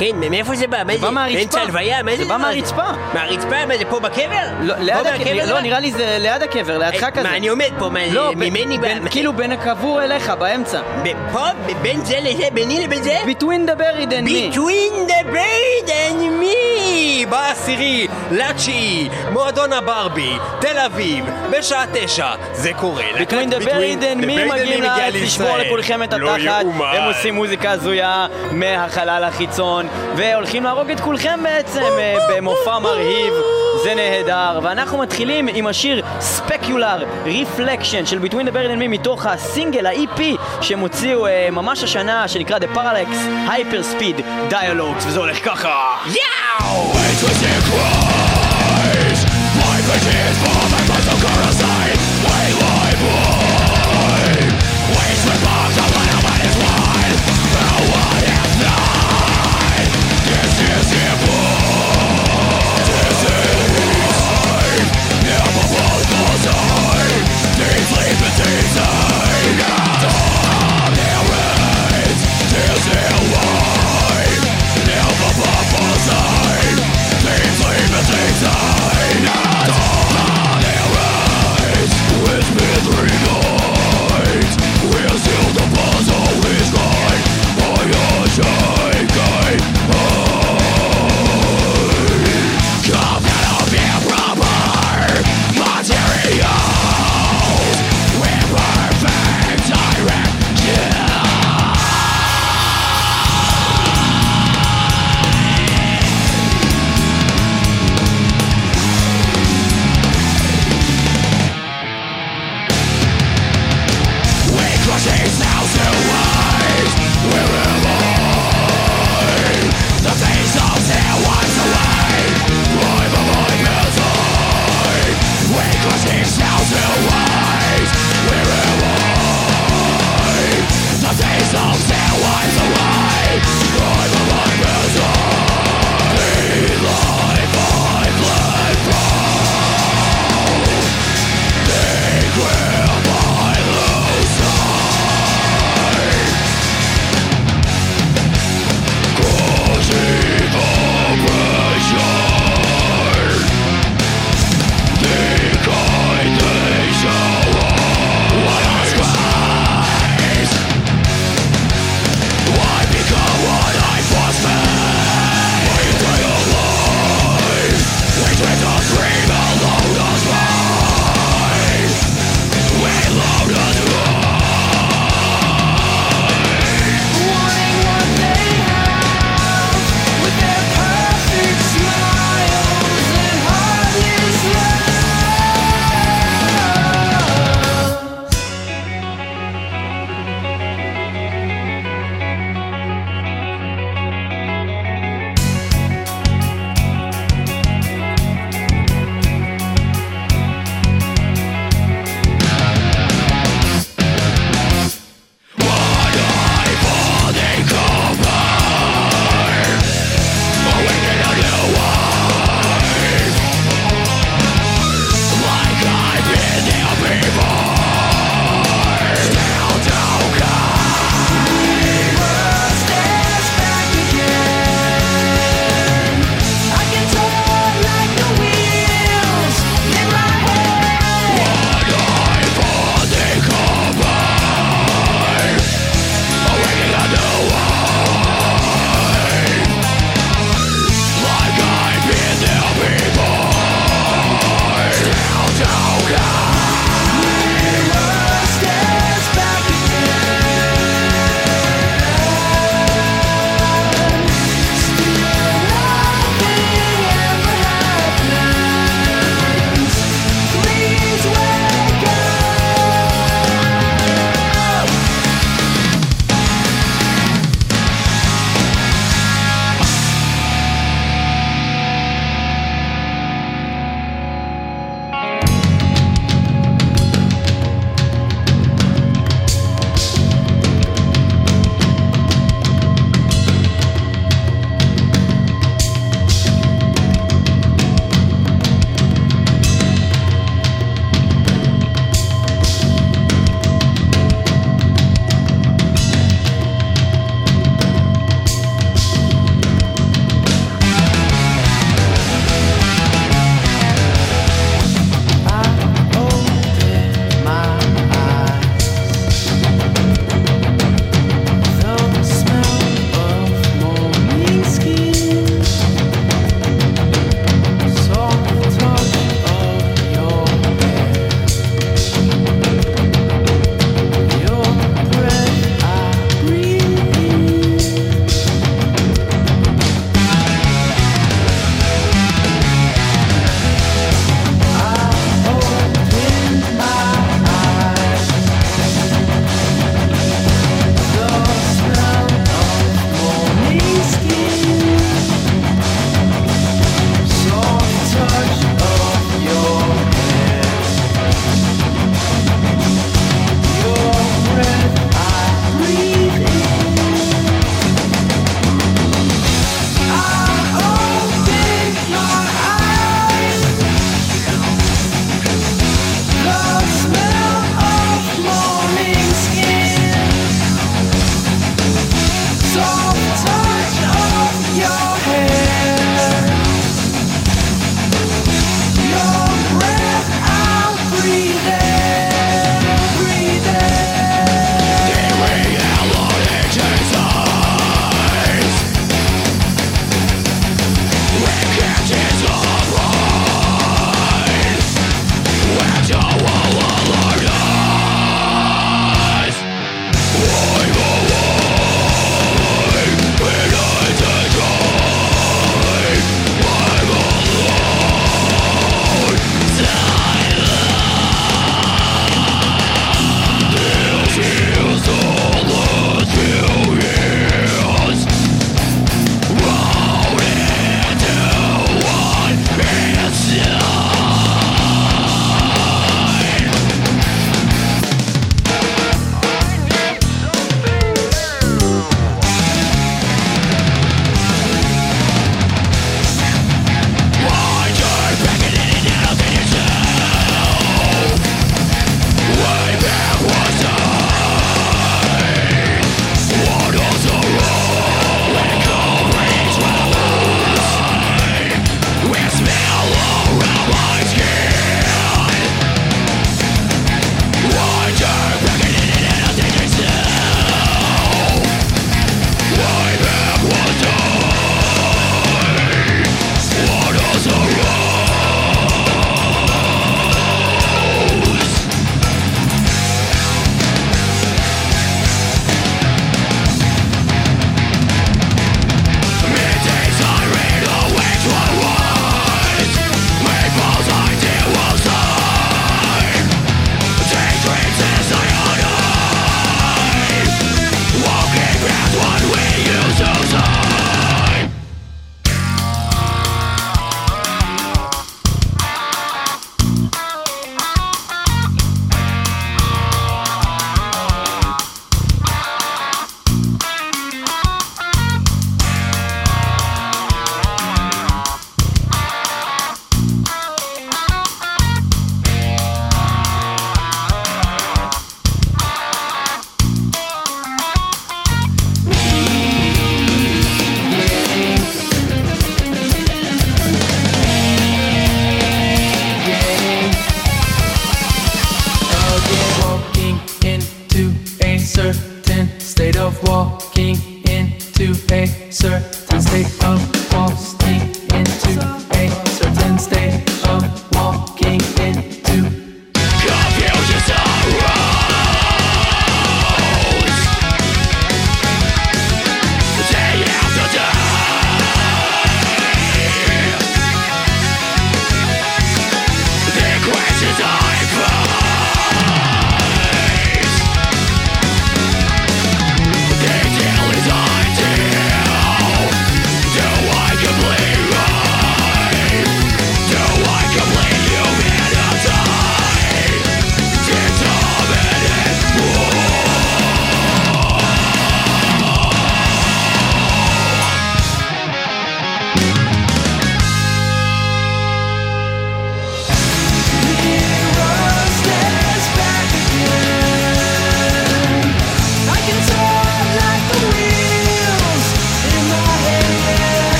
כן, מאיפה זה בא? מה זה זה? בא מהרצפה. באמצע הלוויה? מה זה? זה בא מהרצפה. מהרצפה? מה זה פה בקבר? לא, ליד הקבר? לא, נראה לי זה ליד הקבר, לידך אה, כזה. מה, אני עומד פה? מה, לא, ממני? כאילו בין הקבור אליך, באמצע. פה? בין זה לזה? ביני לבין זה? Between the buried and me. Between the bird and me! בעשירי, לתשיעי, מועדון הברבי, תל אביב, בשעה תשע, זה קורה. Between the buried and me מגיעים לארץ לשמור לכולכם את לא התחת. הם עושים מוזיקה הזויה מהחלל החיצון, והולכים להרוג את כולכם בעצם אה, במופע מרהיב, זה נהדר. ואנחנו מתחילים עם השיר ספקיולר ריפלקשן של Between the buried and me מתוך הסינגל, ה-EP שהם הוציאו אה, ממש השנה, שנקרא The Parallax Hyper Speed Dialogues, וזה הולך ככה. יאו! Never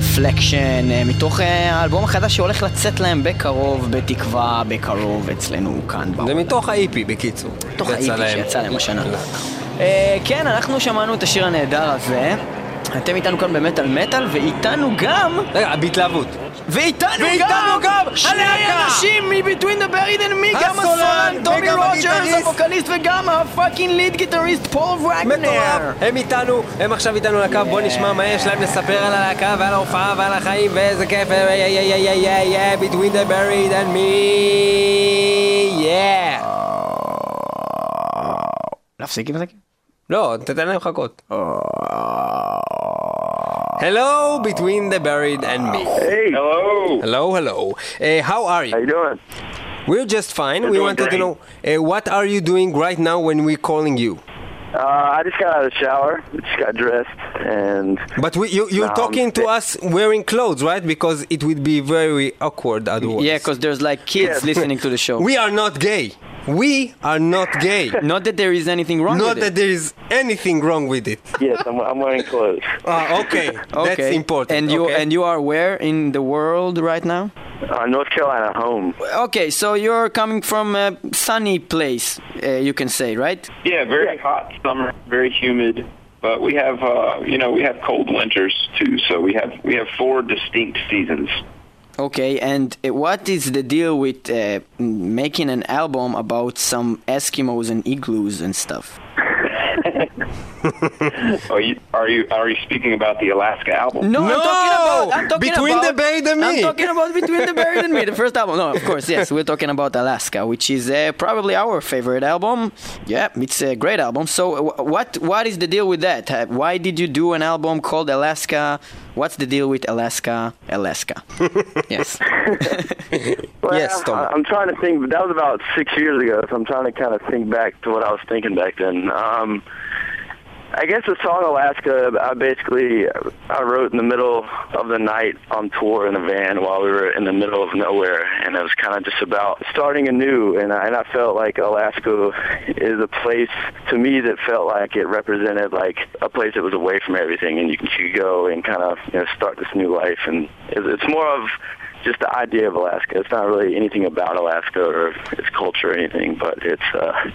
ספקולר רפלקשן מתוך אה, האלבום החדש שהולך לצאת להם בקרוב, בתקווה, בקרוב אצלנו כאן זה בעולם. מתוך ה-EP בקיצור. מתוך להם. שיצא להם השנה. אה, כן, אנחנו שמענו את השיר הנהדר הזה. אתם איתנו כאן במטאל מטאל, ואיתנו גם... רגע, בהתלהבות. ואיתנו ואיתנו גם שני! אנשים מ-Between the Buried and Me, גם הגיטריסט. הווקליסט, וגם הפאקינג ליד גיטריסט פול וגנר. מטורף! הם איתנו, הם עכשיו איתנו על הקו, בוא נשמע מה יש להם לספר על הלהקה ועל ההופעה ועל החיים ואיזה כיף, יא יא יא יא יא יא between the buried and me, yeah! להפסיק עם זה? לא, תתן להם לחכות. Hello, between the buried and me. Hey, hello. Hello, hello. Uh, how are How you? you doing? We're just fine. We're we doing wanted to know uh, what are you doing right now when we're calling you? Uh, I just got out of the shower, just got dressed, and But we, you, you're No, I'm talking to fit. us wearing clothes, right? Because it would be very awkward otherwise. Yeah, because there's like kids Yeah. listening to the show. We are not gay. We are not gay. Not that there is anything wrong not with that it. there is anything wrong with it. yes, I'm, I'm wearing clothes. Ah, okay. okay, That's important. And you okay. and you are where in the world right now? Uh, North Carolina, home. Okay, so you're coming from a sunny place, uh, you can say, right? Yeah, very hot summer, very humid. But we have, uh, you know, we have cold winters too. So we have we have four distinct seasons. Okay, and what is the deal with uh, making an album about some Eskimos and igloos and stuff? Oh, you, are you are you speaking about the Alaska album? No, I'm No! talking about I'm talking Between about, the Buried and Me. I'm talking about Between the Buried and Me, the first album. No, of course, yes, we're talking about Alaska, which is uh, probably our favorite album. Yeah, it's a great album. So, uh, what what is the deal with that? Uh, why did you do an album called Alaska? What's the deal with Alaska? Alaska. yes. Well, Yes, I'm, Tom. I'm trying to think. That was about six years ago, so I'm trying to kind of think back to what I was thinking back then. Um, I guess the song Alaska, I basically I wrote in the middle of the night on tour in a van while we were in the middle of nowhere, and it was kind of just about starting anew. And I, and I felt like Alaska is a place to me that felt like it represented like a place that was away from everything, and you could, go and kind of you know start this new life. And it's, it's more of just the idea of Alaska. It's not really anything about Alaska or its culture or anything, but it's uh,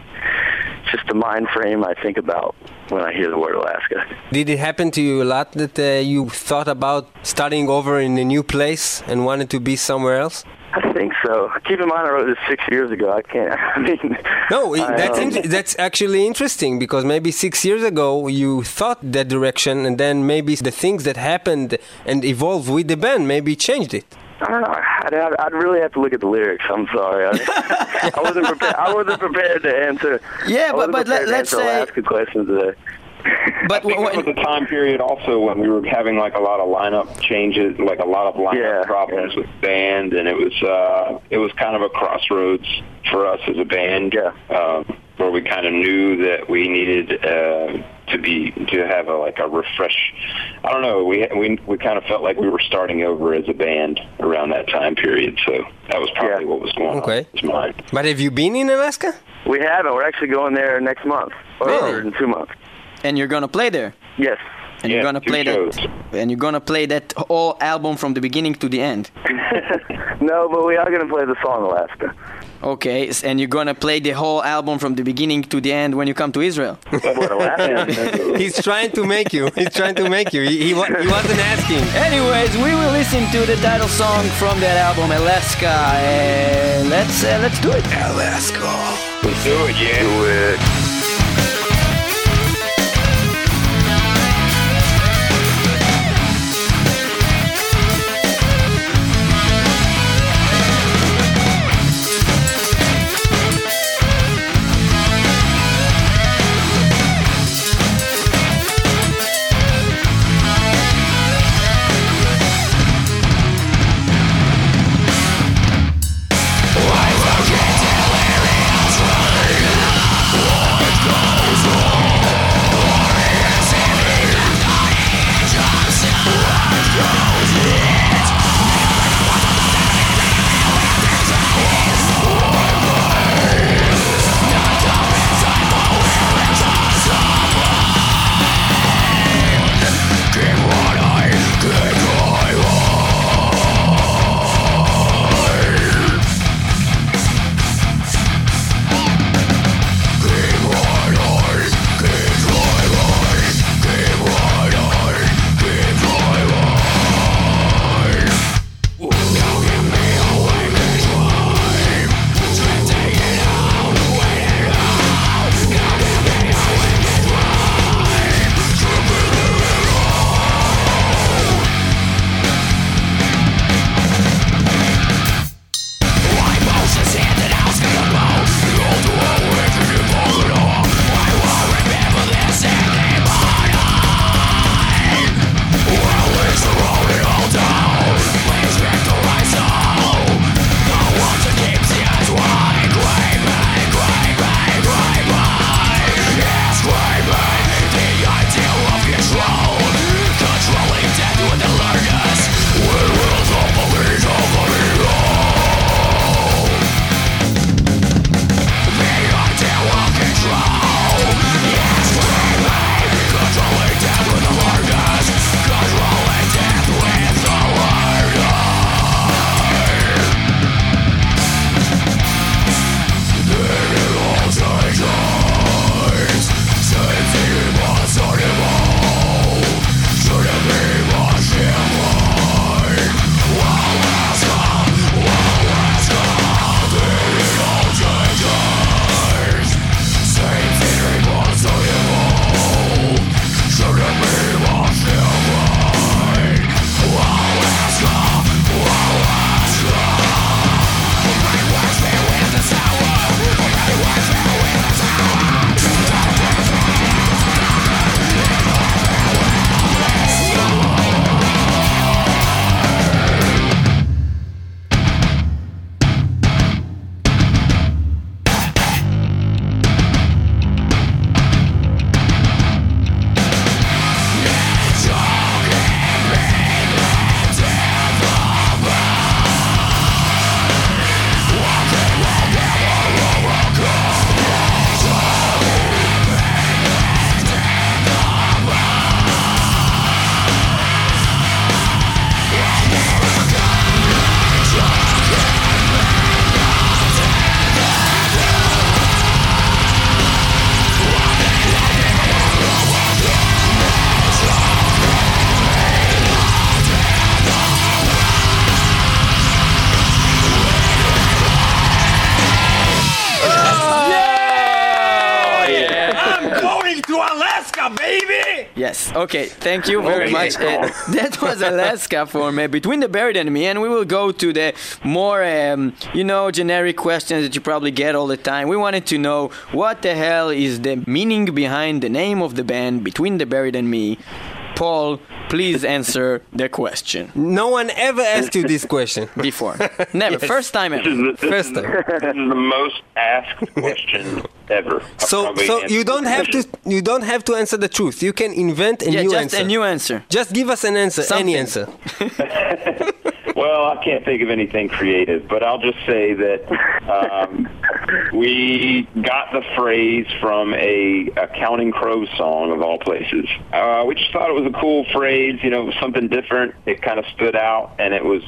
just the mind frame I think about when I hear the word Alaska. Did it happen to you a lot that uh, you thought about starting over in a new place and wanted to be somewhere else? I think so. Keep in mind, I wrote this six years ago. I can't. I mean, No, I, that's in- that's actually interesting because maybe six years ago you thought that direction, and then maybe the things that happened and evolved with the band maybe changed it. I don't know. I'd, have, I'd really have to look at the lyrics. I'm sorry. I, I wasn't prepared. I wasn't prepared to answer. Yeah, but- but let- prepared to let's answer say- Alaska questions today. But I think wh- it was a time period also when we were having like a lot of lineup changes, like a lot of lineup Yeah, problems yeah. with band, and it was uh, it was kind of a crossroads for us as a band. Yeah. Um, where we kind of knew that we needed uh, to be to have a like a refresh. I don't know. We we we kind of felt like we were starting over as a band around that time period. So that was probably Yeah. what was going Okay. on Okay, his. But have you been in Alaska? We haven't. We're actually going there next month. Or Really? in two months. And you're gonna play there. Yes. And you're gonna play shows. that. And you're gonna play that whole album from the beginning to the end. no, but we are going to play the song Alaska. Okay, and you're gonna play the whole album from the beginning to the end when you come to Israel. What, Alaska? He's trying to make you. He's trying to make you. He, he, he wasn't asking. Anyways, we will listen to the title song from that album, Alaska. and let's uh, let's do it. Alaska. Let's do it, yeah. Do it. Okay. Thank you very much. Uh, that was Alaska for me. Between the buried and me, and we will go to the more, um, you know, generic questions that you probably get all the time. We wanted to know what the hell is the meaning behind the name of the band Between the Buried and Me. Paul, please answer the question. No one ever asked you this question. Before. Never. Yes. First time This ever. is the, this First time. this is the most asked question ever. So, so you don't this have to. You don't have to answer the truth. You can invent a Yeah, new just answer. a new answer. Just give us an answer. Something. Any answer. Well, I can't think of anything creative, but I'll just say that um, we got the phrase from a, a Counting Crows song of all places. Uh, we just thought it was a cool phrase, you know, something different. It kind of stood out, and it was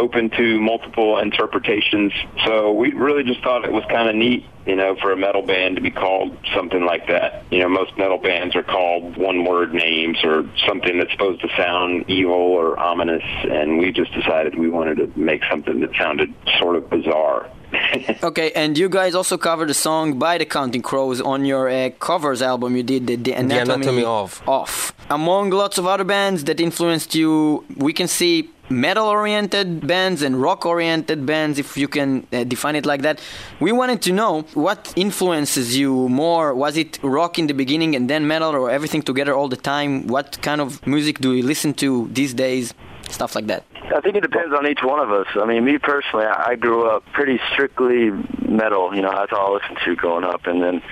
open to multiple interpretations. So we really just thought it was kind of neat, you know, for a metal band to be called something like that. You know, most metal bands are called one-word names or something that's supposed to sound evil or ominous, and we just decided we wanted to make something that sounded sort of bizarre. Okay, and you guys also covered a song by the Counting Crows on your uh, covers album you did, the, the Anatomy, Anatomy of. Off. Among lots of other bands that influenced you, we can see metal-oriented bands and rock-oriented bands, if you can uh, define it like that. We wanted to know what influences you more. Was it rock in the beginning and then metal, or everything together all the time? What kind of music do you listen to these days? Stuff like that. I think it depends on each one of us. I mean, me personally, I I grew up pretty strictly metal. You know, that's all I listened to growing up, and then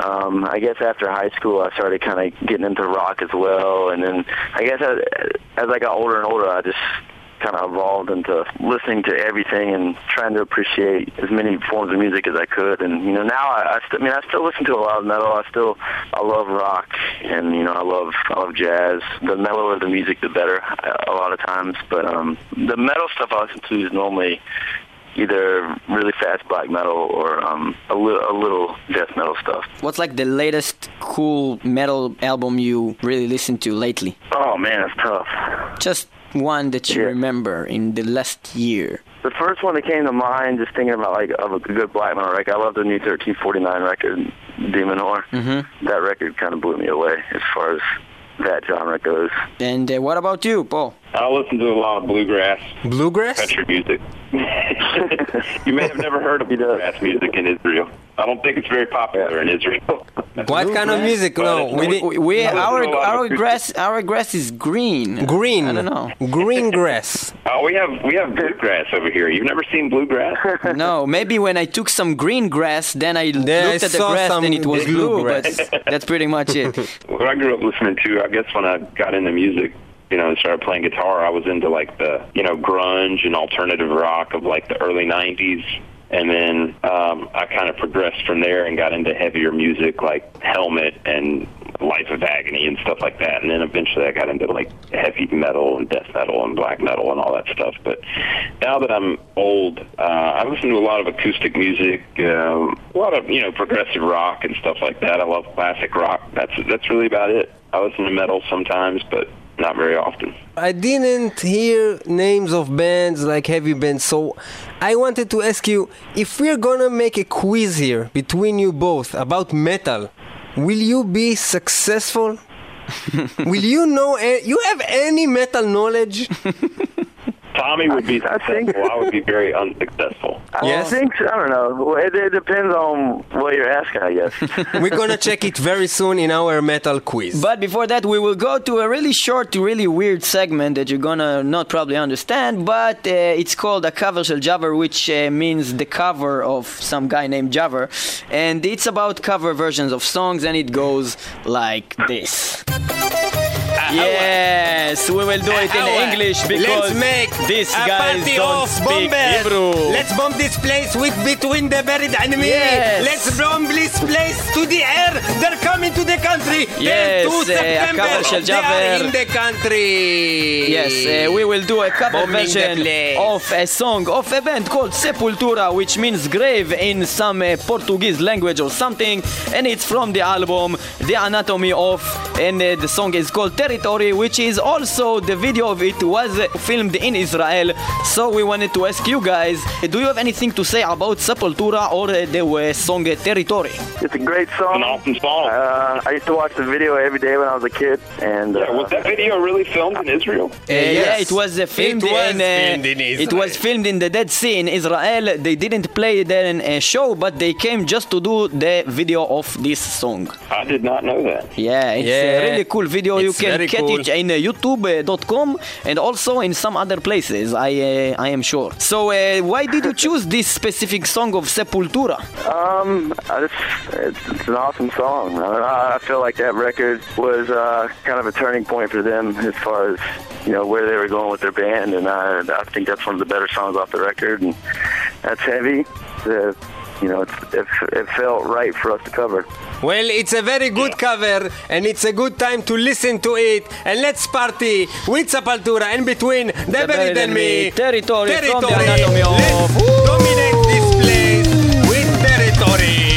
um, I guess after high school, I started kind of getting into rock as well. And then I guess as, as I got older and older, I just kind of evolved into listening to everything and trying to appreciate as many forms of music as I could. And you know, now I, I, st- I mean, I still listen to a lot of metal. I still, I love rock, and you know, I love, I love jazz. The mellower the music, the better. uh, A lot of times, but um, the metal stuff I listen to is normally either really fast black metal or um, a, li- a little death metal stuff. What's like the latest cool metal album you really listened to lately? Oh man, it's tough. Just one that you Yeah. remember in the last year. The first one that came to mind, just thinking about like of a good black metal record. I love the new 1349 record, Demonoir. Mm-hmm. That record kind of blew me away as far as that genre goes. And uh, what about you, Paul? I listen to a lot of bluegrass Bluegrass. country music. you may have never heard of bluegrass music in Israel. I don't think it's very popular in Israel. What kind of music? No, we But- did We, we I our to a lot of our grass our grass is green. green. I don't know. Green grass. Oh, we have we have bluegrass over here. You've never seen bluegrass? No, maybe when I took some green grass, then I Then I looked at the grass some and it was blue. bluegrass. But that's pretty much it. what I grew up listening to, I guess when I got into music, you know, and started playing guitar, I was into like the, you know, grunge and alternative rock of like the early 90s. And then um, I kind of progressed from there and got into heavier music like Helmet and Life of Agony and stuff like that. And then eventually I got into like heavy metal and death metal and black metal and all that stuff. But now that I'm old, uh, I listen to a lot of acoustic music, um, a lot of, you know, progressive rock and stuff like that. I love classic rock. That's, that's really about it. I listen to metal sometimes, but not very often. I didn't hear names of bands like heavy bands, so I wanted to ask you if we're gonna make a quiz here between you both about metal, will you be successful? will you know? a- You have any metal knowledge? Tommy would be I think- successful. I would be very unsuccessful. I Yes? think I don't know. It, it depends on what you're asking, I guess. we're gonna check it very soon in our metal quiz. But before that, we will go to a really short, really weird segment that you're gonna not probably understand. But uh, it's called a cover shel Javer, which uh, means the cover of some guy named Javer, and it's about cover versions of songs, and it goes like this. Yes, we will do it in English because Let's make these a guys party don't of speak bombers. Hebrew. Let's bomb this place with between the buried and me. Yes. Let's bomb this place to the air. They're coming to the country. Yes, Then 2 uh, September, they are in the country. Yes, uh, we will do a cover Bombing version of a song of a band called Sepultura, which means grave in some uh, Portuguese language or something, and it's from the album The Anatomy of, and uh, the song is called Territory, which is also the video of it was uh, filmed in Israel. So we wanted to ask you guys, uh, do you have anything to say about Sepultura or uh, the uh, song uh, Territory? it's a great song. An awesome song. Uh, I used to watch the video every day when I was a kid, and uh, Yeah, was that video really filmed in Israel? Uh, Yeah, it was uh, filmed, It was in, uh, filmed in It was filmed in the Dead Sea in Israel. They didn't play there in a show, but they came just to do the video of this song. I did not know that. Yeah, it's Yeah. a really cool video. you can very get cool. it in uh, youtube.com and also in some other places, I uh, I am sure. So uh, why did you choose this specific song of Sepultura? Um, just, it's, it's an awesome song. I, I I feel like that record was uh, kind of a turning point for them as far as you know where they were going with their band, and I, I think that's one of the better songs off the record. And that's heavy. The, you know, it's, it, it felt right for us to cover. Well, it's a very good cover, and it's a good time to listen to it. And let's party with Sepultura and between the Buried and Me. Territory from the Territory. Anatomy of- Let's dominate this place with territory.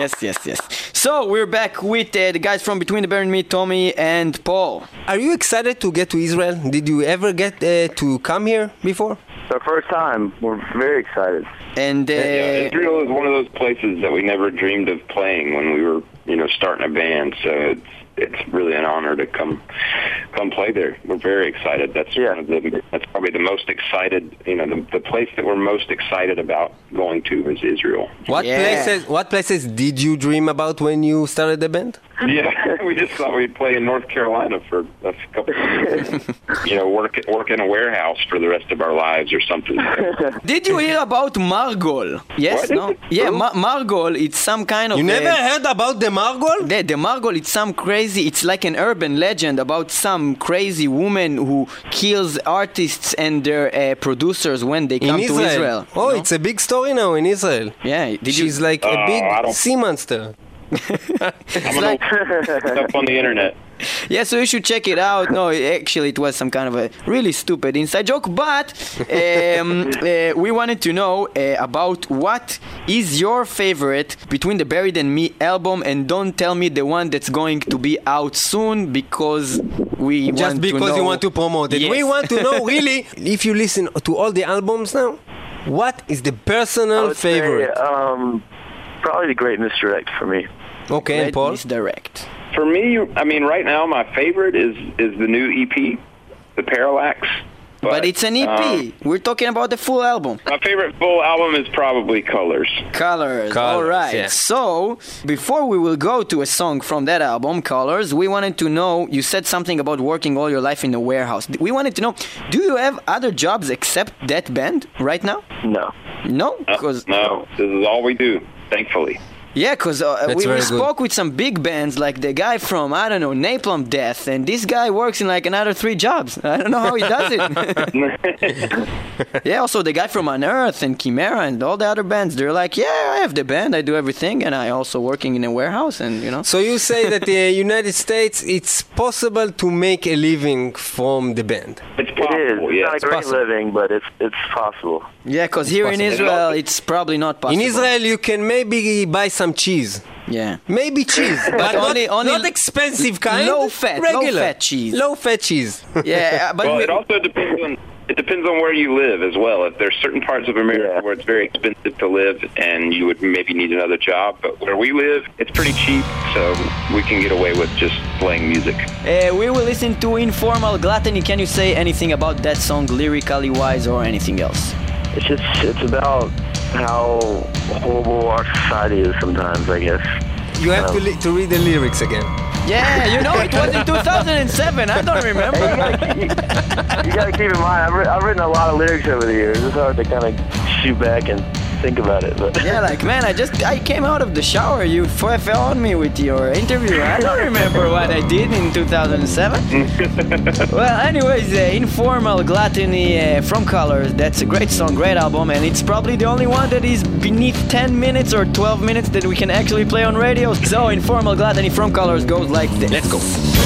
Yes, yes, yes, yes. So we're back with uh, the guys from Between the Buried and Me, Tommy and Paul. Are you excited to get to Israel? Did you ever get uh, to come here before? It's our first time. We're very excited. And uh, Yeah, Israel is one of those places that we never dreamed of playing when we were, you know, starting a band. So it's it's really an honor to come come play there. We're very excited. That's Yeah. one of the that's probably the most excited, you know, the, the place that we're most excited about going to is Israel. What Yeah. places? What places did you dream about when you started the band? Yeah, we just thought we'd play in North Carolina for a couple of years. you know, work work in a warehouse for the rest of our lives or something. did you hear about Margol? Yes, What? no? Yeah, Ma- Margol, it's some kind of... You never heard about the Margol? The, the Margol, it's some crazy, it's like an urban legend about some crazy woman who kills artists and their uh, producers when they come in to Israel. Israel. Oh, you know? it's a big story now in Israel. Yeah, did you... She's like a Oh, big sea monster. I'm gonna like- look up on the internet. Yeah, so you should check it out. No, actually, it was some kind of a really stupid inside joke. But um, uh, we wanted to know uh, about what is your favorite between the Buried and Me album, and don't tell me the one that's going to be out soon because we Just want to because you want to promote it. Yes. We want to know really if you listen to all the albums now, what is the personal would say, favorite? um, probably the Great Misdirect for me. okay, Red and Paul. Misdirect. For me, I mean, right now my favorite is is the new EP, the Parallax. But, it's an EP. um, We're talking about the full album. my favorite full album is probably Colors. Colors. Colours, All right. yeah. So, before we will go to a song from that album, Colors, we wanted to know you said something about working all your life in a warehouse. We wanted to know do you have other jobs except that band right now? No. No? Uh, no, this is all we do, thankfully. Yeah, because uh, we, we very good. spoke with some big bands like the guy from I don't know Napalm Death, and this guy works in like another three jobs. I don't know how he does it. yeah, also the guy from Unearth and Chimera and all the other bands, they're like, yeah, I have the band, I do everything, and I also working in a warehouse, and you know. So you say that the United States, it's possible to make a living from the band. It's possible, It's yeah. not a great possible. living, but it's it's possible. Yeah, because here in. Israel, it's probably not possible. In Israel, you can maybe buy some cheese. yeah. Maybe cheese, but, only- not, only not expensive kind. low fat, low regular. fat cheese. Low fat cheese. Yeah, but Well, we, it also depends on it depends on where you live as well. If there's certain parts of America Yeah. where it's very expensive to live and you would maybe need another job, but where we live, it's pretty cheap, so we can get away with just playing music. uh, we will listen to Informal Gluttony. Can you say anything about that song, lyrically wise, or anything else? It's just it's about how horrible our society is sometimes. I guess. You have to, um, li- to read the lyrics again. Yeah, you know, it was in 2007. I don't remember. You gotta keep in mind, I've, writ- I've written a lot of lyrics over the years. It's hard to kind of shoot back and think about it, but Yeah, like man, I just I came out of the shower. You f- fell on me with your interview. I don't remember what I did in 2007. well, anyways, uh, informal gluttony uh, from Colors. That's a great song, great album, and it's probably the only one that is beneath 10 minutes or 12 minutes that we can actually play on radio. So, informal gluttony from Colors goes like this. Let's go.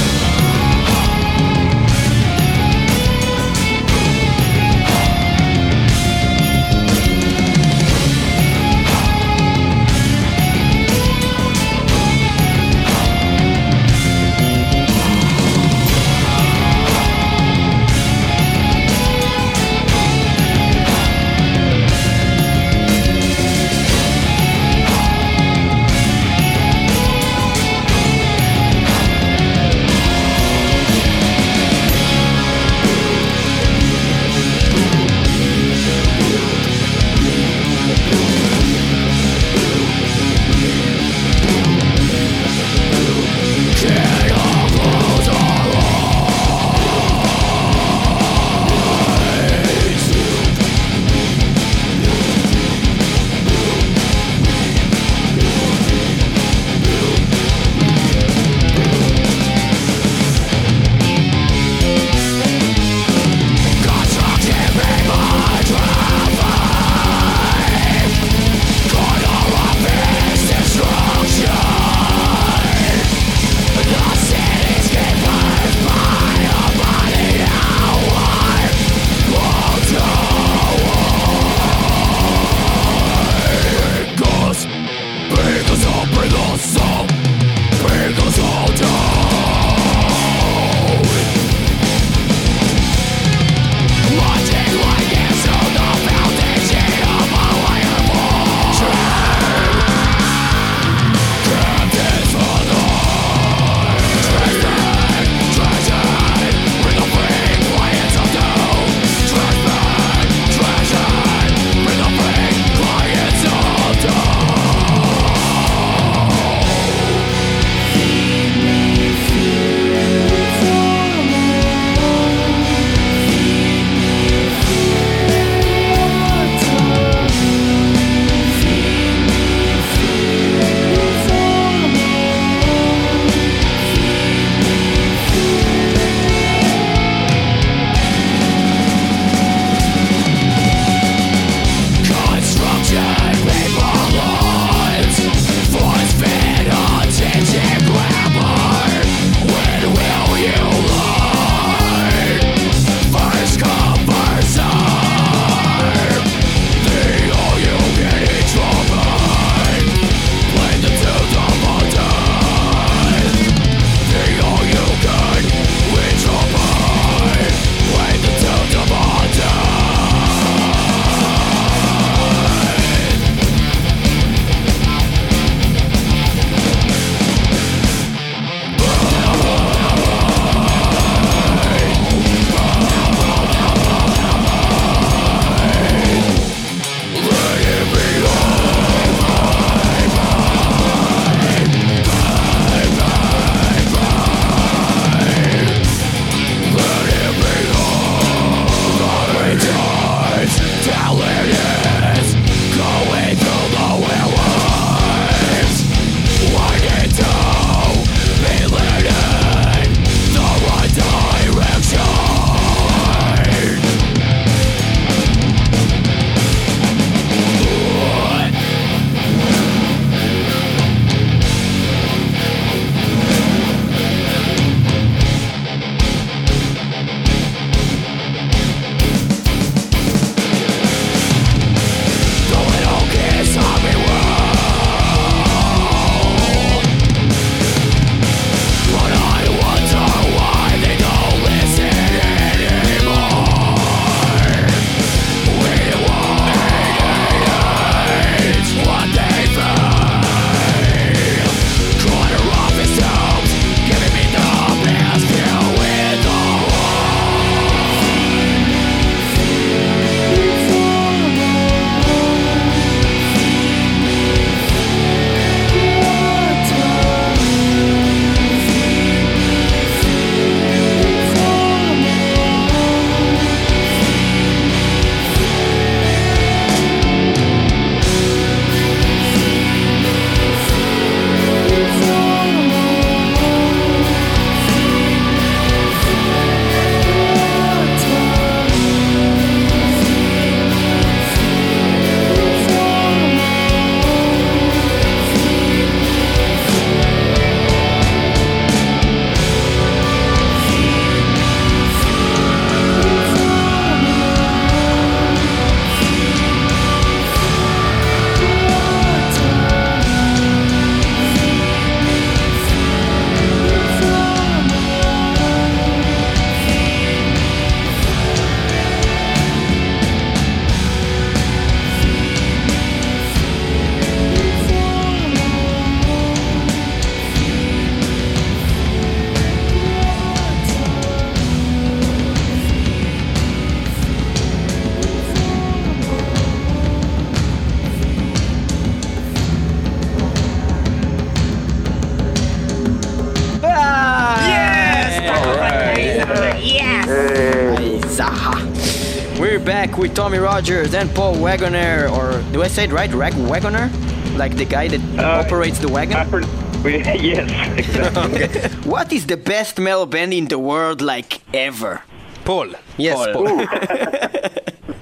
Rogers and Paul Waggoner, or do I say it right? Rag Wagoner? Like the guy that uh, operates the wagon? I yes, exactly. What is the best metal band in the world, like ever? Paul. Yes, Paul. Paul.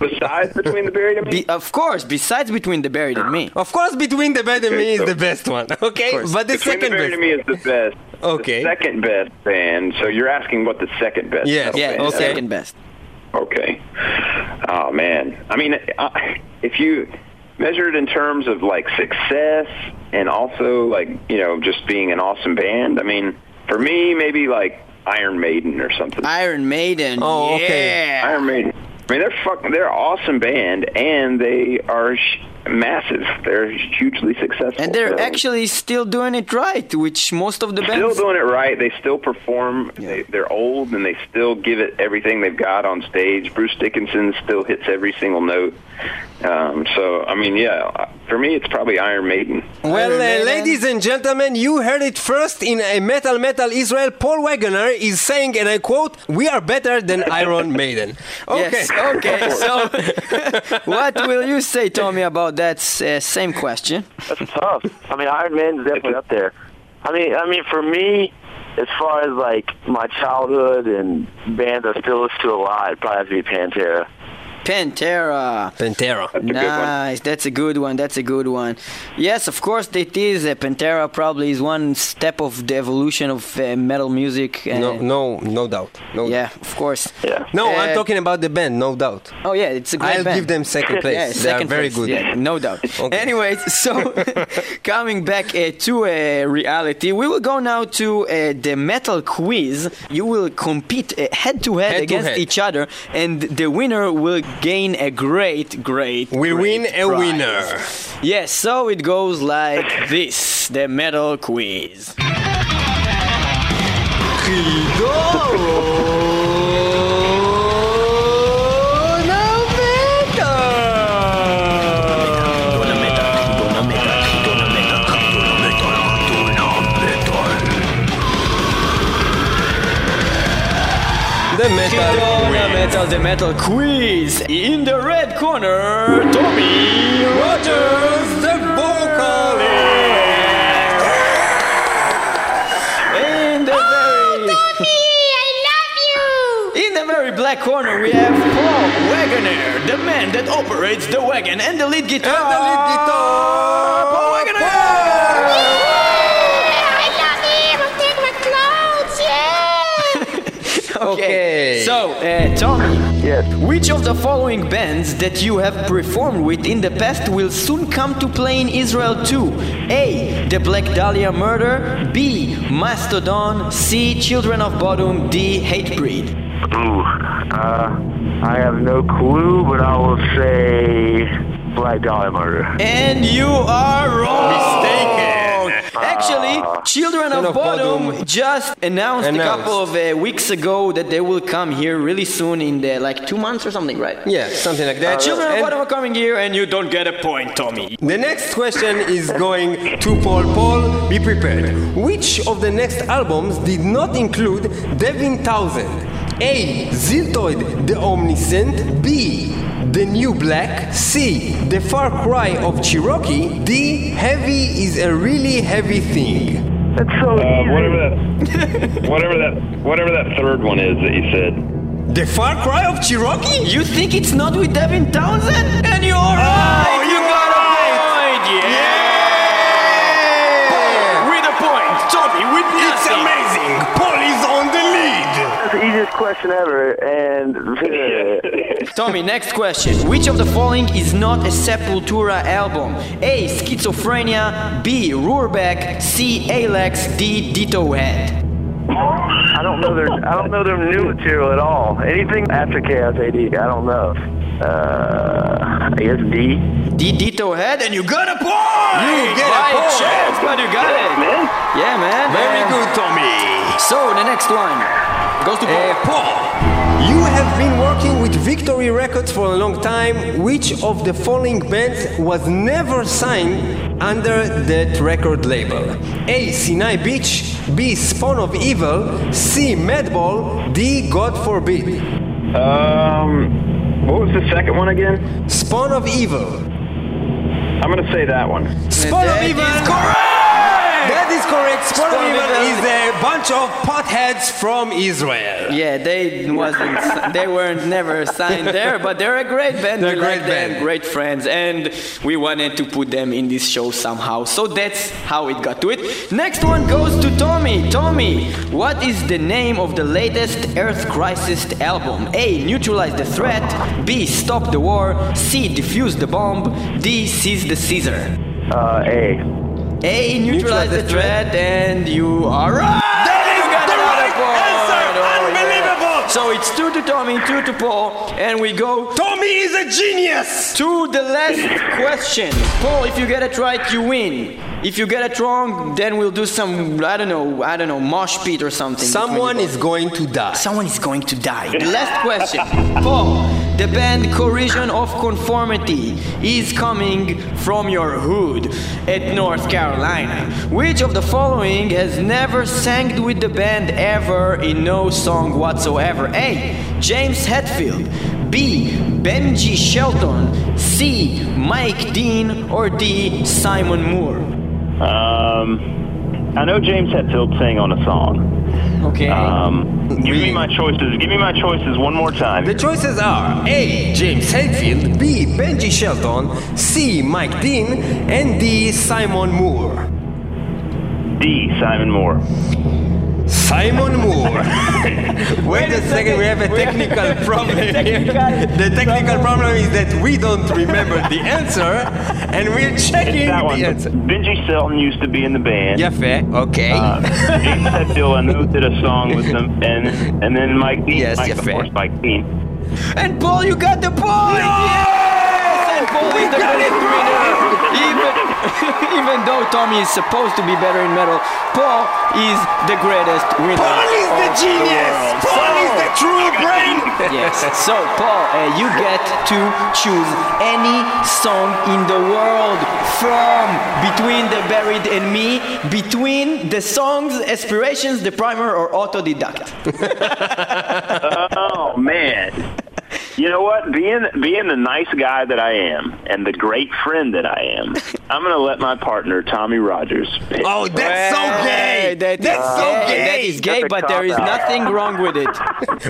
Besides between the buried and me. Be, of course, besides between the buried and me. Of course, between the bed and me is the best one. Okay, but the Between second the buried best. and me is the best. Okay. The second best band. So you're asking what the second best Yes. metal Yeah, band is. Okay. second best. Okay. Oh man. I mean, I- if you measure it in terms of like success and also like you know just being an awesome band, I mean, for me maybe like Iron Maiden or something. Iron Maiden. Oh, okay. yeah. Iron Maiden. I mean, they're fuck, they're an awesome band and they are sh- massive. They're hugely successful. And they're So- actually still doing it right, which most of the still bands. doing it right. They still perform. They, they're old and they still give it everything they've got on stage. Bruce Dickinson still hits every single note. Um, so I mean, yeah, for me, it's probably Iron Maiden. Well, Iron uh, Maiden. ladies and gentlemen, you heard it first in a Metal Metal Israel. Paul Waggoner is saying, and I quote, "We are better than Iron Maiden." Okay. Yes, okay. So, what will you say, Tommy, about that uh, same question? That's tough. I mean, Iron Man's definitely up there. I mean, I mean, for me, as far as like my childhood and bands I still listen to a lot, it'd probably have to be Pantera. Pantera. Pantera. That's a good one. Nice, that's a good one. That's a good one. Yes, of course, it is. Uh, Pantera probably is one step of the evolution of uh, metal music. Uh, No, no, no doubt. No. Yeah, of course. Yeah. No, Uh, I'm talking about the band, no doubt. Oh yeah, it's a great I'll band. give them second place. Yeah, they are very place. good. Yeah, no doubt. Okay. Anyways, so coming back uh, to uh, reality, we will go now to uh, the metal quiz. You will compete uh, head to head Head against head. each other, and the winner will gain a great, great. We great win a prize. winner. Yes, so it goes like this: the metal quiz. The metal. Corona Metal, the metal quiz. In the red corner, Tommy Rogers, the vocalist. In the oh, very, I love you! in the very black corner, we have Paul Waggoner, the man that operates the wagon, and the lead guitar. And the lead guitar. Paul Waggoner. I love him! I'll take my clothes! Yeah! Okay. So, uh, Tommy. Yes. Which of the following bands that you have performed with in the past will soon come to play in Israel too? A. The Black Dahlia Murder. B. Mastodon. C. Children of Bodom. D. Hatebreed. Ooh. Uh, I have no clue, but I will say Black Dahlia Murder. And you are wrong. Mistaken. Actually, Children of of Bodom Bodom just announced, a couple of uh, weeks ago that they will come here really soon in the like two months or something, right? Yeah, something like that. Children of And Bodom are coming here, and you don't get a point, Tommy. The next question is going to Paul. Paul, be prepared. Which of the next albums did not include Devin Townsend? A. Ziltoid the Omniscient. B. The New Black. C. The Far Cry of Cherokee. D. Heavy is a really heavy thing. That's so Uh, easy. whatever that, whatever that, whatever that third one is that you said. The Far Cry of Cherokee? You think it's not with Devin Townsend? And you're right! You got a point! Yeah! With a point! Tommy, with It's nothing! amazing! Easiest question ever, and Tommy, next question. Which of the following is not a Sepultura album? A. Schizophrenia. B. Roorback. C. A-Lex. D. Ditto Head. I don't know their I don't know their new material at all. Anything after Chaos AD, I don't know. Uh, I guess D. D. Ditto Head, and you got a point! You get a point. chance, but you got it! Man, Yeah, man. Very good, Tommy! So, the next one goes to Paul. Uh, Paul, you have been working with Victory Records for a long time. Which of the following bands was never signed under that record label? A. Sinai Beach. B. Spawn of Evil. C. Madball. D. God Forbid. um, What was the second one again? Spawn of Evil. I'm gonna say that one. Spawn of Evil. is correct! That is correct. Spawn, Spawn of of Evil Evil. is a bunch of potheads from Israel. Yeah, they wasn't. They weren't never signed there, but they're a great band. They're we a great like them, band. great friends, and we wanted to put them in this show somehow. So that's how it got to it. Next one goes to Tommy. Tommy, what is the name of the latest Earth Crisis album? A. Neutralize the threat. B. Stop the war. C. Defuse the bomb. D. Seize the Caesar. Uh, A. A. Neutralize the threat, and you are right. That is You got the right answer. Oh, yeah. Unbelievable. So it's two to Tommy, two to Paul, and we go Tommy is a genius. to the last question. Paul, if you get it right, you win. If you get it wrong, then we'll do some I don't know, I don't know, mosh pit or something. Someone is going to die. someone is going to die. The last question. Paul, the band Corrosion of Conformity is coming from your hood at North Carolina. Which of the following has never sang with the band ever in no song whatsoever? A. James Hetfield. B. Benji Shelton. C. Mike Dean. Or D. Simon Moore. Um, I know James Hetfield sang on a song. Okay. Um, give me my choices. Give me my choices one more time. The choices are A. James Hetfield, B. Benji Shelton, C. Mike Dean, and D. Simon Moore. D. Simon Moore. Simon Moore. Wait a second, we have a technical problem here. The technical problem is that we don't remember the answer, and we're checking the one. answer. Benji Shelton used to be in the band. Yafé, okay. Uh, James Hetfield, I know, did a song with them, and and then Mike Dean. Yes, Mike, yeah, of fair. course, Mike Dean. And Paul, you got the point! Yes! And Paul is the great winner! Even, even though Tommy is supposed to be better in metal, Paul is the greatest winner. Paul is the of genius! world. Paul is the true brain! Yes. So, Paul, uh, you get to choose any song in the world from Between the Buried and Me, between the songs Aspirations, The Primer, or Autodidact. Oh man. You know what? Being being the nice guy that I am and the great friend that I am, I'm gonna let my partner Tommy Rogers pick. Oh, that's so gay! That is That's so gay. gay! That is gay, That's but there is cop-out. nothing wrong with it.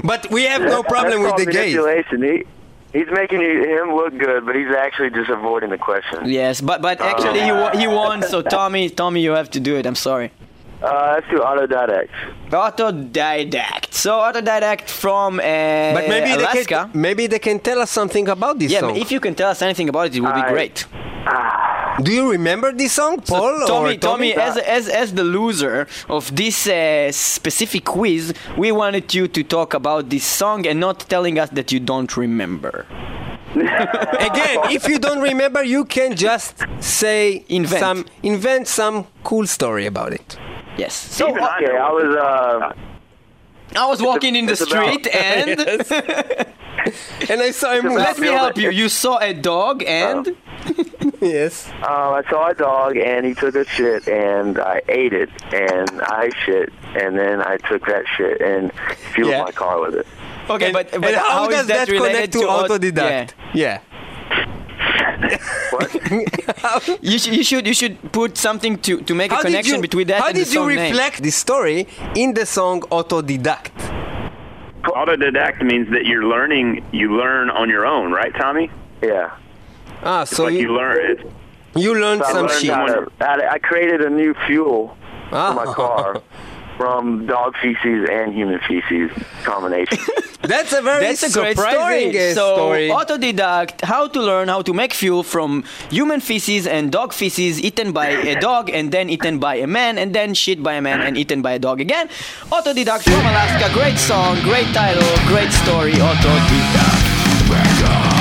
But we have no problem with the called gays. manipulation. He, he's making him look good, but he's actually just avoiding the question. Yes, but but actually he, wa- he won. So Tommy, Tommy, you have to do it. I'm sorry. Uh, let's do autodidact. Autodidact. So autodidact from uh, But maybe they, Alaska. can, maybe they can tell us something about this song. yeah, song. if you can tell us anything about it, it would be I- great. Do you remember this song, Paul? So, Tommy, or Tommy, as, as as the loser of this uh, specific quiz, we wanted you to talk about this song and not telling us that you don't remember. Again, if you don't remember, you can just say Invent. some invent some cool story about it. Yes. So Even uh, I Okay, know. I was uh, I was walking in the it's about- street and And I saw him. let me help you. You saw a dog and yes. um, I saw a dog and he took a shit and I ate it and I shit and then I took that shit and fueled Yeah. my car with it. okay, and, but, but and how, is does that, related connect to, aut- autodidact? Yeah. What? You should you should you should put something to to make a How did connection you, between that how and the did you song name. reflect this story in the song Autodidact? Autodidact means that you're learning. You learn on your own, right, Tommy? yeah. Ah, so like you, you, learn it. you learned So some learned shit. how to, how to- I created a new fuel for my Ah. car from dog feces and human feces combination. That's a very That's a great story. uh, So, story. autodidact, how to learn how to make fuel from human feces and dog feces eaten by a dog and then eaten by a man and then shit by a man and eaten by a dog again. Autodidact from Alaska, great song, great title, great story, Autodidact.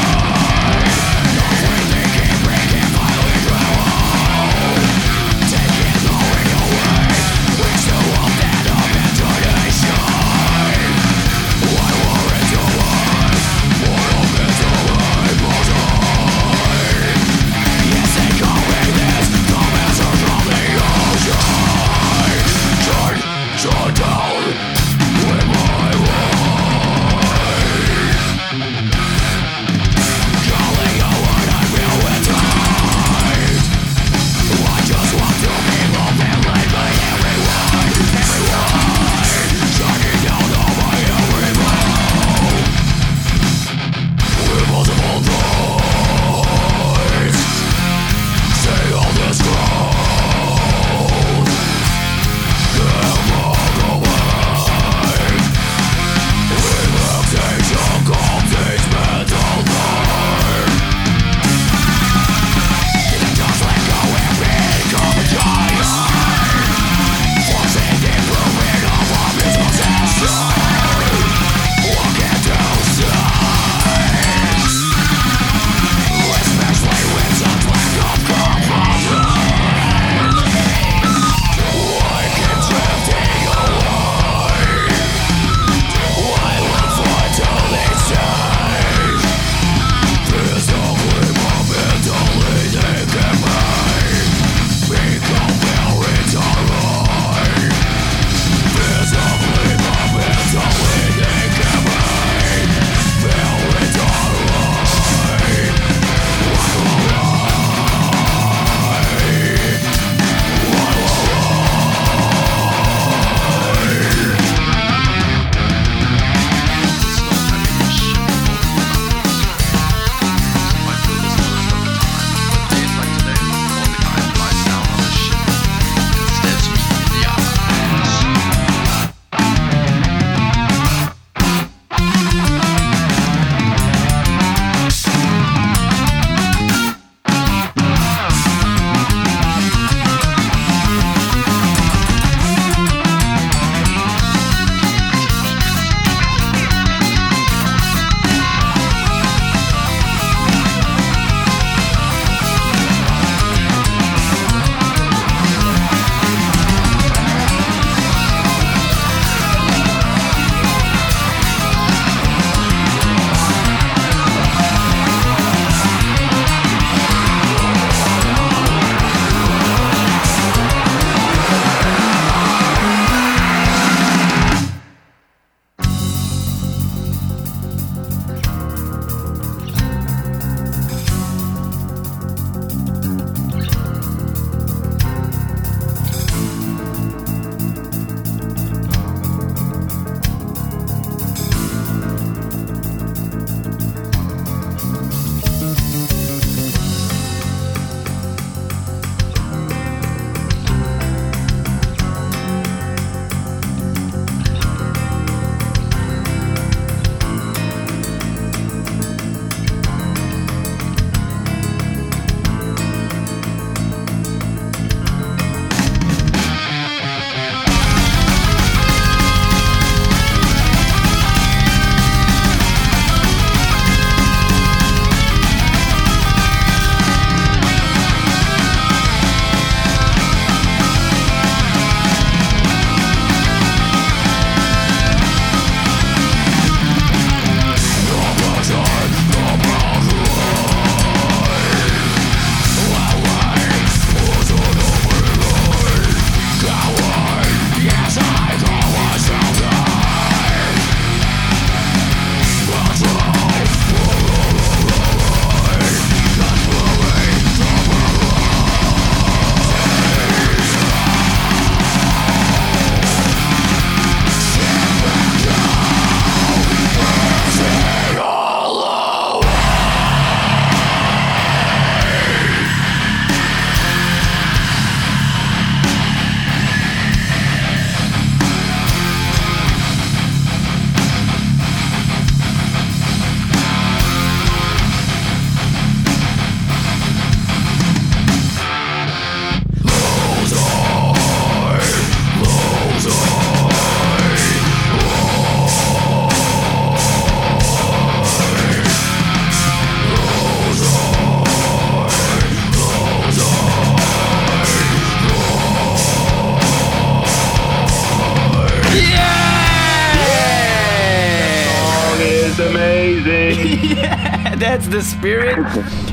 The spirit.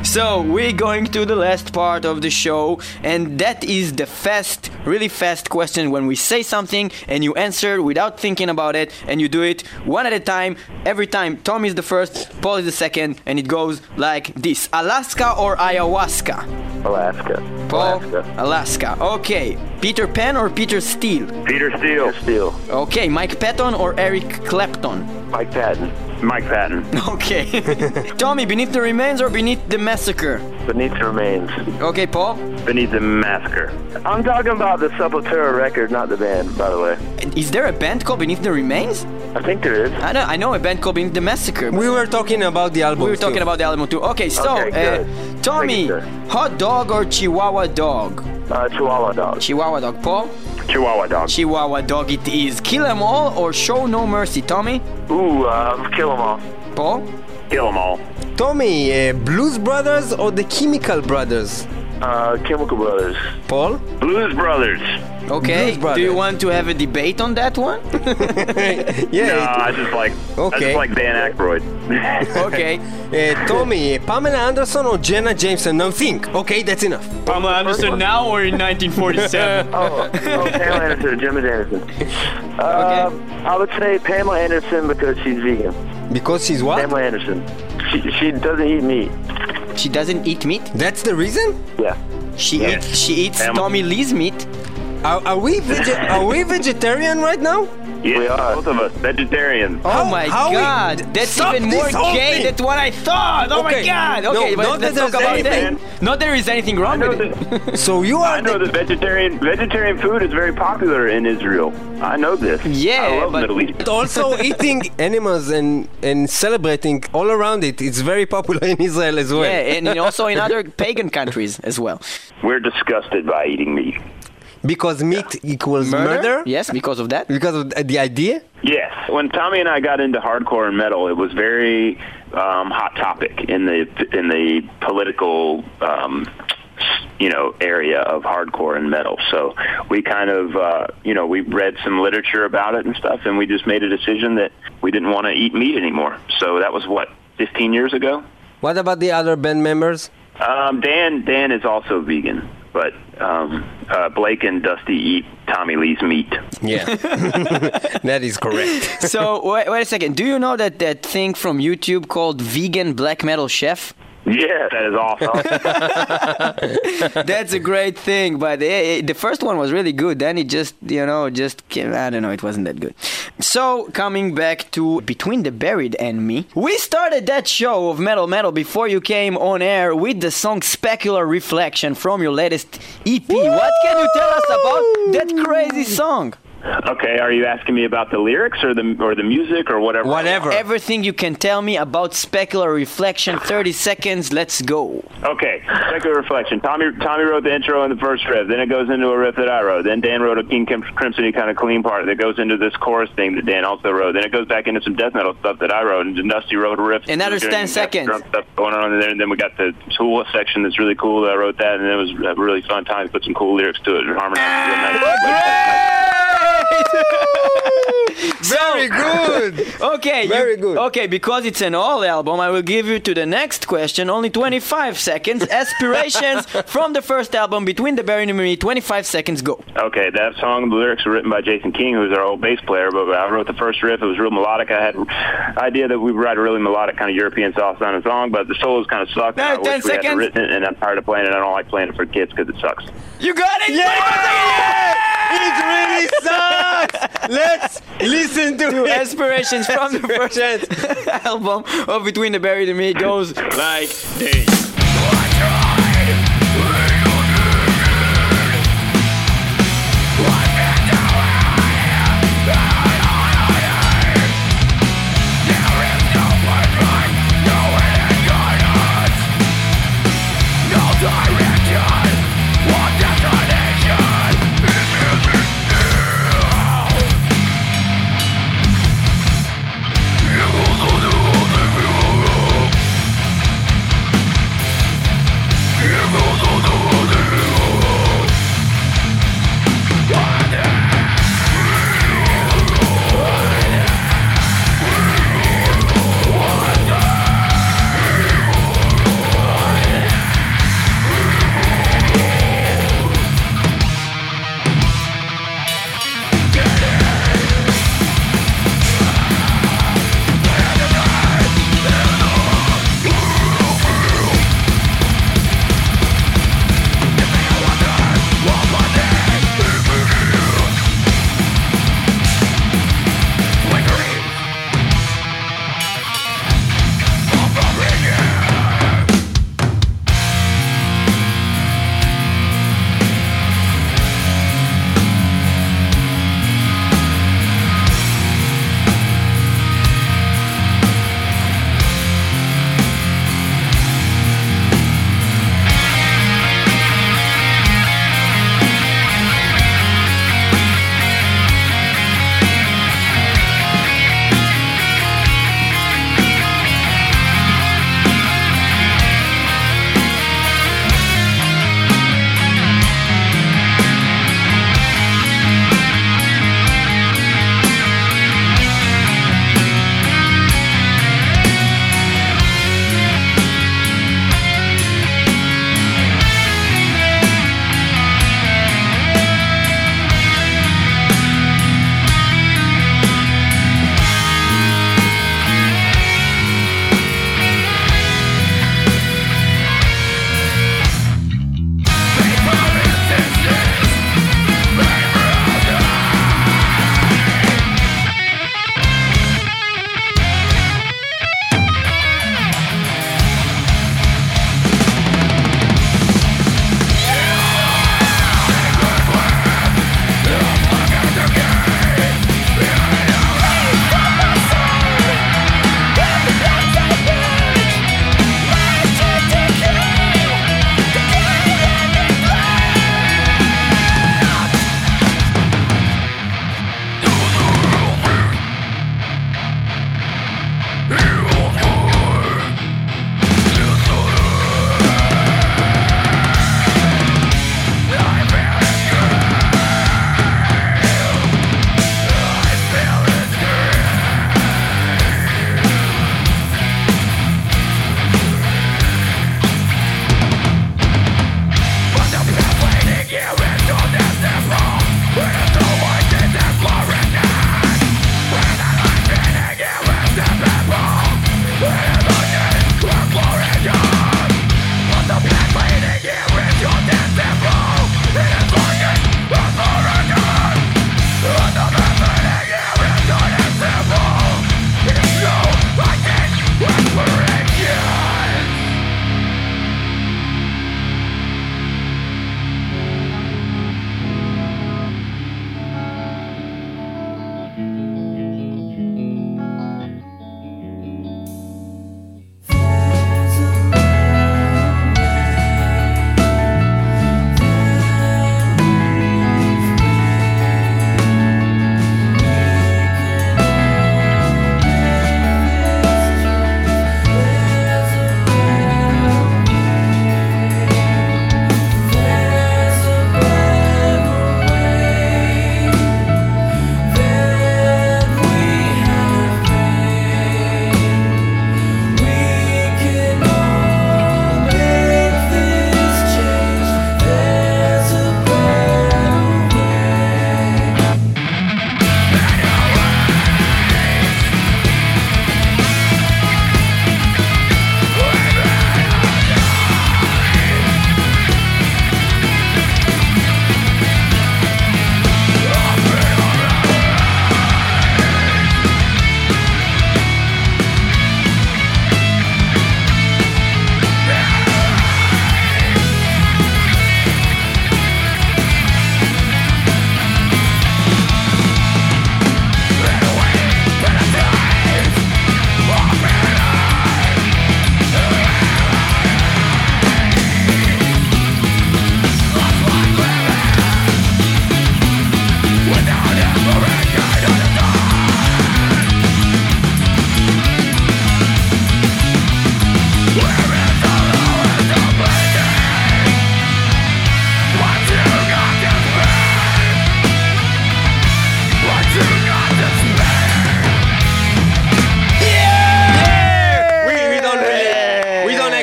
so we're going to the last part of the show, and that is the fast, really fast question. When we say something and you answer without thinking about it, and you do it one at a time. Every time, Tom is the first, Paul is the second, and it goes like this: Alaska or ayahuasca? Alaska. Paul, Alaska. Alaska. Okay. Peter Pan or Peter Steele? Peter Steele. Steel. Okay. Mike Patton or Eric Clapton? Mike Patton. Mike Patton. Okay. Tommy, Beneath the Remains or Beneath the Massacre? Beneath the Remains. Okay, Paul. Beneath the Massacre. I'm talking about the Sepultura record, not the band, by the way. Is there a band called Beneath the Remains? I think there is. I know, I know a band called Beneath the Massacre. We were talking about the album. We were talking about the album too. Okay, so Okay, uh, Tommy, you, hot dog or Chihuahua dog? Uh, Chihuahua dog. Chihuahua dog, Paul. Chihuahua dog. Chihuahua dog, it is. Kill 'em all or show no mercy, Tommy. Ooh, uh, kill 'em all. Paul. Kill 'em all. Tommy, uh, Blues Brothers or the Chemical Brothers? Uh, Chemical Brothers. Paul? Blues Brothers. Okay. Blues Do you want to have a debate on that one? yeah. No, I just like I Okay. just like Dan Aykroyd. okay. Uh, Tommy, Pamela Anderson or Jenna Jameson? Now think. Okay, that's enough. Pamela Anderson now or in 1947? Oh, oh Pamela Anderson, Jimmy Anderson. Uh, I would say Pamela Anderson because she's vegan. Because she's what? Pamela Anderson. She, she doesn't eat meat. she doesn't eat meat. That's the reason? Yeah. She Yeah. eats. She eats Pamela. Tommy Lee's meat. Are, are we vege- are we vegetarian right now? Yeah, We are. both of us vegetarians. Oh How- my how we- god, that's Stop even more whole gay thing. than what I thought. Oh my Okay. god. No, Okay, but not let's that talk there's about anything. that. Not there is anything I wrong know with it. So you are. I are know the, that vegetarian vegetarian food is very popular in Israel. I know this. Yeah, I love but- Middle East. also eating animals and, and celebrating all around it. It's very popular in Israel as well. Yeah, and also in other pagan countries as well. We're disgusted by eating meat. Because meat equals murder? Yes, because of that. Because of the idea? Yes. When Tommy and I got into hardcore and metal, it was very um, hot topic in the in the political, um, you know, area of hardcore and metal. So we kind of, uh, you know, we read some literature about it and stuff, and we just made a decision that we didn't want to eat meat anymore. So that was what 15 years ago. What about the other band members? Um, Dan Dan is also vegan, but um, uh, Blake and Dusty eat Tommy Lee's meat. Yeah. that is correct. So wait, wait a second. Do you know that that thing from YouTube called Vegan Black Metal Chef? Yes, that is awesome. That's a great thing, but eh, eh, the first one was really good. Then it just, you know, just came, I don't know, it wasn't that good. So coming back to Between the Buried and Me, we started that show of Metal Metal before you came on air with the song Specular Reflection from your latest EP. What can you tell us about that crazy song? Okay, are you asking me about the lyrics or the or the music or whatever? Whatever. Everything you can tell me about Specular Reflection. 30 seconds. Let's go. Okay, Specular reflection. Tommy Tommy wrote the intro and the first riff. Then it goes into a riff that I wrote. Then Dan wrote a King Crim- Crimson kind of clean part that goes into this chorus thing that Dan also wrote. Then it goes back into some death metal stuff that I wrote. And Dusty wrote a riff. Another We were 10 seconds. Drunk stuff going on in there. And then we got the Tool section that's really cool. That I wrote that, and it was a really fun time to put some cool lyrics to it and harmonize it nice. Very good. Okay, you- Very good. Okay, because it's an all album, I will give you to the next question only 25 seconds. Aspirations from the first album, Between the Buried and Me. 25 seconds, go. Okay, that song, the lyrics were written by Jason King, who's our old bass player, but I wrote the first riff. It was real melodic. I had idea that we would write a really melodic kind of European soft sounding song, but the solos kind of sucked. No, 10 wish we had seconds. written it, and I'm tired of playing it. I don't like playing it for kids because it sucks. You got it! It really sucks. Let's listen to To it. Aspirations from the first album of Between the Buried and Me goes like this.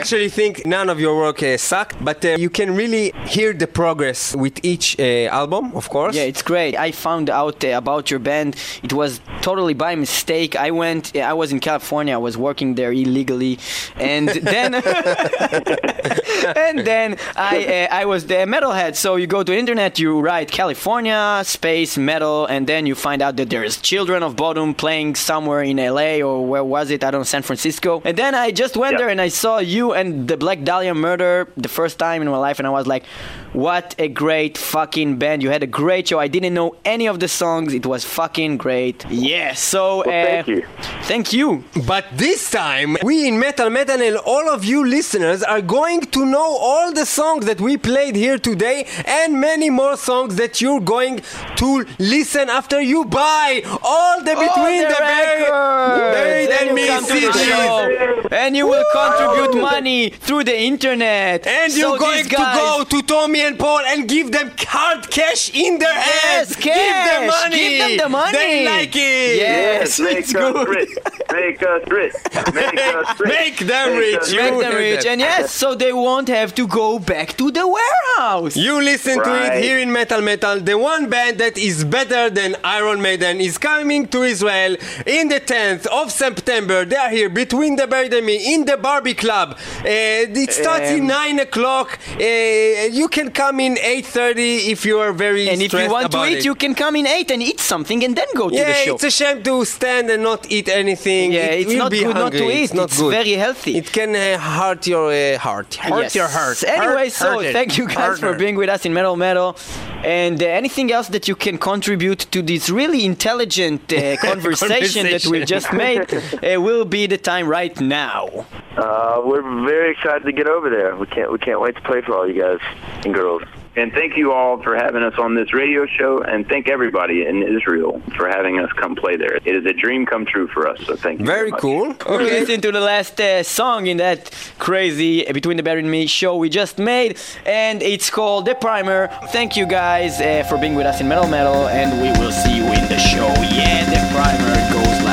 Next actually think none of your work uh, sucked, but uh, you can really hear the progress with each uh, album, of course. Yeah, it's great. I found out uh, about your band. It was totally by mistake. I went. I was in California. I was working there illegally, and then and then I uh, I was the metalhead. So you go to internet, you write California space metal, and then you find out that there's Children of Bodom playing somewhere in LA or where was it? I don't know, San Francisco. And then I just went Yeah. there and I saw you and the Black Dahlia Murder the first time in my life, and I was like, what a great fucking band! You had a great show. I didn't know any of the songs. It was fucking great. Yeah. So Well, uh, thank you. Thank you. But this time, we in Metal Metal and all of you listeners are going to know all the songs that we played here today and many more songs that you're going to listen after you buy all the Between All the, Buried- Buried and Me the CDs. and you will contribute money through the internet. And So you're going these to go to Tommy and Paul and give them hard cash in their hands. Yes, Give them money. Give them the money. They like it. Yes, make it's us good. rich. Make us rich. Make us rich. Make them Make rich. us You Make them rich, that. and yes, so they won't have to go back to the warehouse. You listen to it here in Metal Metal. The one band that is better than Iron Maiden is coming to Israel in the 10th of September. They are here between the Buried and Me in the Barby Club. Uh, it starts in Um, 9 o'clock. Uh, you can come in 8.30 if you are very And if you want to eat, it. you can come in eight and eat something and then go to yeah, the show. it's a shame to stand and not eat anything. Yeah, It it's not be good not to eat. It's not It's good. very healthy. It can uh, hurt your uh, heart. Hurt Yes. your heart. Anyway, Hurt- so hurt thank you guys Hurt for being with us in Metal Metal. And uh, anything else that you can contribute to this really intelligent uh, conversation that we just made uh, will be the time right now. Uh, we're very excited to get over there. We can't we can't wait to play for all you guys and girls. And thank you all for having us on this radio show, and thank everybody in Israel for having us come play there. It is a dream come true for us, so thank you. Very much. cool. We listen to the last uh, song in that crazy uh, Between the Buried and Me show we just made, and it's called The Primer. Thank you guys uh, for being with us in Metal Metal, and we will see you in the show. Yeah, The Primer goes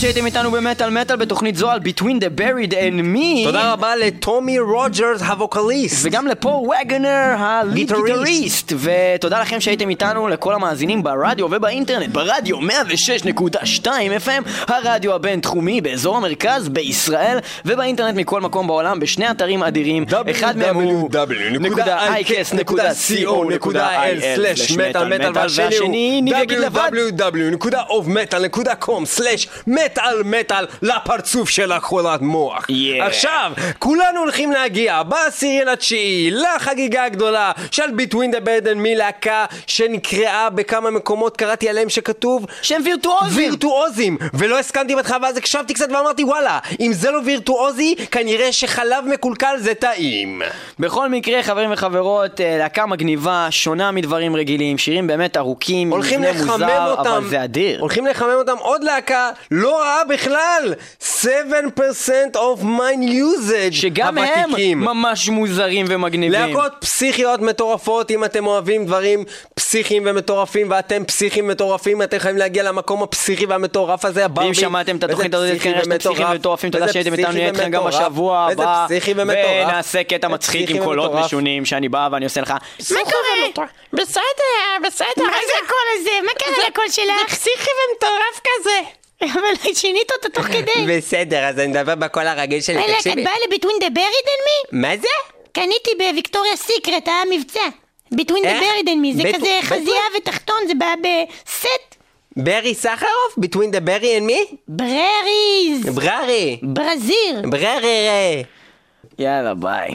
שהייתם איתנו במטאל מטאל בתוכנית זו על Between the Buried and Me. תודה רבה לטומי רוג'רס הפוקליסט. וגם לפול וגנר. גיטריסט ותודה לכם שהייתם איתנו לכל המאזינים ברדיו ובאינטרנט ברדיו 106.2 FM הרדיו הבינתחומי באזור המרכז בישראל ובאינטרנט מכל מקום בעולם בשני אתרים אדירים אחד מהם הוא www.icast.co.il/מטאל והשני יגיד לבד www.ofmetal.com/מטאל מטאל לפרצוף של החולת מוח. Yeah. עכשיו, כולנו הולכים להגיע בעשירי לתשיעי לחגיגה הגדולה של Between the Bed and Me להקה שנקראה בכמה מקומות, קראתי עליהם שכתוב שהם וירטואוזים וירטואוזים ולא הסכמתי בהתחלה ואז הקשבתי קצת ואמרתי וואלה אם זה לא וירטואוזי כנראה שחלב מקולקל זה טעים בכל מקרה, חברים וחברות, אה, להקה מגניבה, שונה מדברים רגילים, שירים באמת ארוכים, הולכים לחמם מוזר, אותם אבל זה אדיר. הולכים לחמם אותם עוד להקה לא רעה בכלל 7% of mine usage שגם הוותיקים. הם ממש מוזרים ומגניבים. להקות פסיכיות מטורפות, אם אתם אוהבים דברים פסיכיים ומטורפים ואתם פסיכיים מטורפים, אתם יכולים להגיע למקום הפסיכי והמטורף הזה, הברבי. ואם שמעתם את התוכנית הזאת, כנראה שאתם ומטורף, פסיכיים ומטורפים, תודה שהייתם איתנו, נהיה איתכם גם בשבוע הבא. פסיכי ומטורף. ונעשה קטע מצחיק עם קולות. משונים, שאני בא ואני עושה לך... מה קורה? בסדר, בסדר. מה זה הקול הזה? מה קרה לקול זה שלך? פסיכי ומטורף כזה. אבל שינית אותו תוך כדי. בסדר, אז אני מדבר בקול הרגיל שלי, אלק, את תקשיבי. באה ל-Between the Buried and Me? מה זה? קניתי בוויקטוריה סיקרט, היה מבצע. Between the איך? Buried and Me, זה כזה חזייה ותחתון, זה בא בסט. ברי סחרוף? Between the berry and me? ברריז. בררי. ברזיר. בררי. יאללה, ביי.